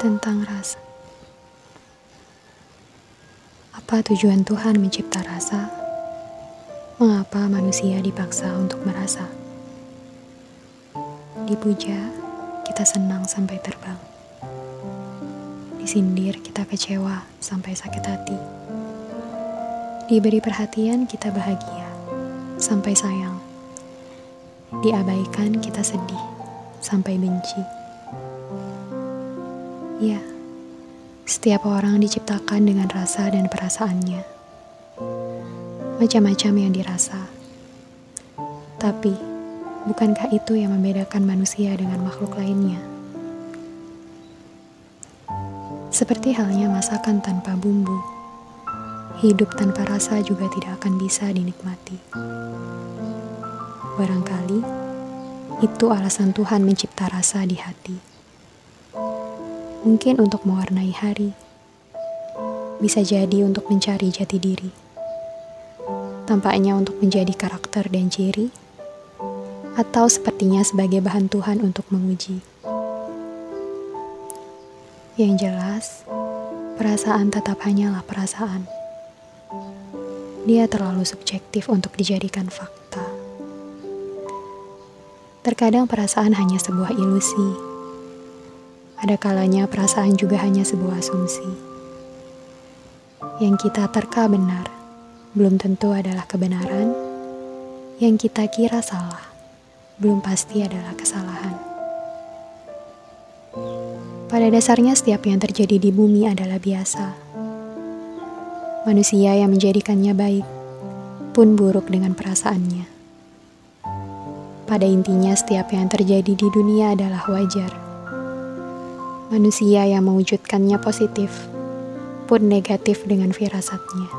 tentang rasa. Apa tujuan Tuhan mencipta rasa? Mengapa manusia dipaksa untuk merasa? Dipuja, kita senang sampai terbang. Disindir, kita kecewa sampai sakit hati. Diberi perhatian, kita bahagia sampai sayang. Diabaikan, kita sedih sampai benci. Ya, setiap orang diciptakan dengan rasa dan perasaannya. Macam-macam yang dirasa. Tapi, bukankah itu yang membedakan manusia dengan makhluk lainnya? Seperti halnya masakan tanpa bumbu, hidup tanpa rasa juga tidak akan bisa dinikmati. Barangkali itu alasan Tuhan mencipta rasa di hati mungkin untuk mewarnai hari, bisa jadi untuk mencari jati diri, tampaknya untuk menjadi karakter dan ciri, atau sepertinya sebagai bahan Tuhan untuk menguji. Yang jelas, perasaan tetap hanyalah perasaan. Dia terlalu subjektif untuk dijadikan fakta. Terkadang perasaan hanya sebuah ilusi ada kalanya perasaan juga hanya sebuah asumsi. Yang kita terka benar, belum tentu adalah kebenaran. Yang kita kira salah, belum pasti adalah kesalahan. Pada dasarnya setiap yang terjadi di bumi adalah biasa. Manusia yang menjadikannya baik pun buruk dengan perasaannya. Pada intinya setiap yang terjadi di dunia adalah wajar manusia yang mewujudkannya positif pun negatif dengan firasatnya.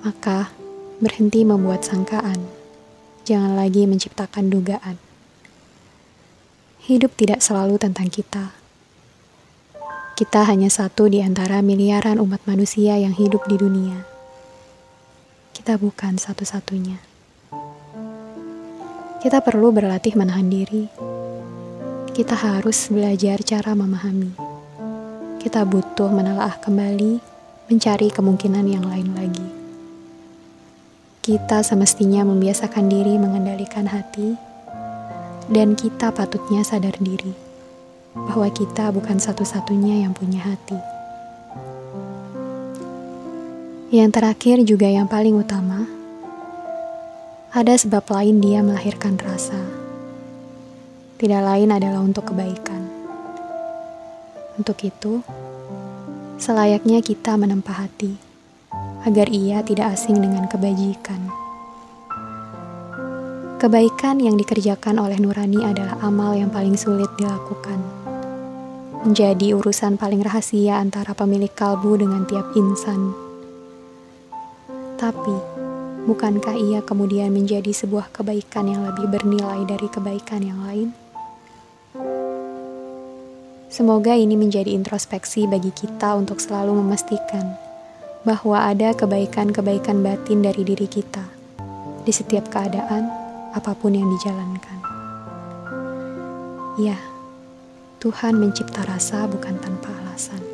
Maka, berhenti membuat sangkaan. Jangan lagi menciptakan dugaan. Hidup tidak selalu tentang kita. Kita hanya satu di antara miliaran umat manusia yang hidup di dunia. Kita bukan satu-satunya. Kita perlu berlatih menahan diri kita harus belajar cara memahami. Kita butuh menelaah kembali, mencari kemungkinan yang lain lagi. Kita semestinya membiasakan diri mengendalikan hati, dan kita patutnya sadar diri bahwa kita bukan satu-satunya yang punya hati. Yang terakhir, juga yang paling utama, ada sebab lain dia melahirkan rasa tidak lain adalah untuk kebaikan. Untuk itu, selayaknya kita menempa hati agar ia tidak asing dengan kebajikan. Kebaikan yang dikerjakan oleh Nurani adalah amal yang paling sulit dilakukan. Menjadi urusan paling rahasia antara pemilik kalbu dengan tiap insan. Tapi, bukankah ia kemudian menjadi sebuah kebaikan yang lebih bernilai dari kebaikan yang lain? Semoga ini menjadi introspeksi bagi kita untuk selalu memastikan bahwa ada kebaikan-kebaikan batin dari diri kita di setiap keadaan, apa pun yang dijalankan. Ya, Tuhan mencipta rasa bukan tanpa alasan.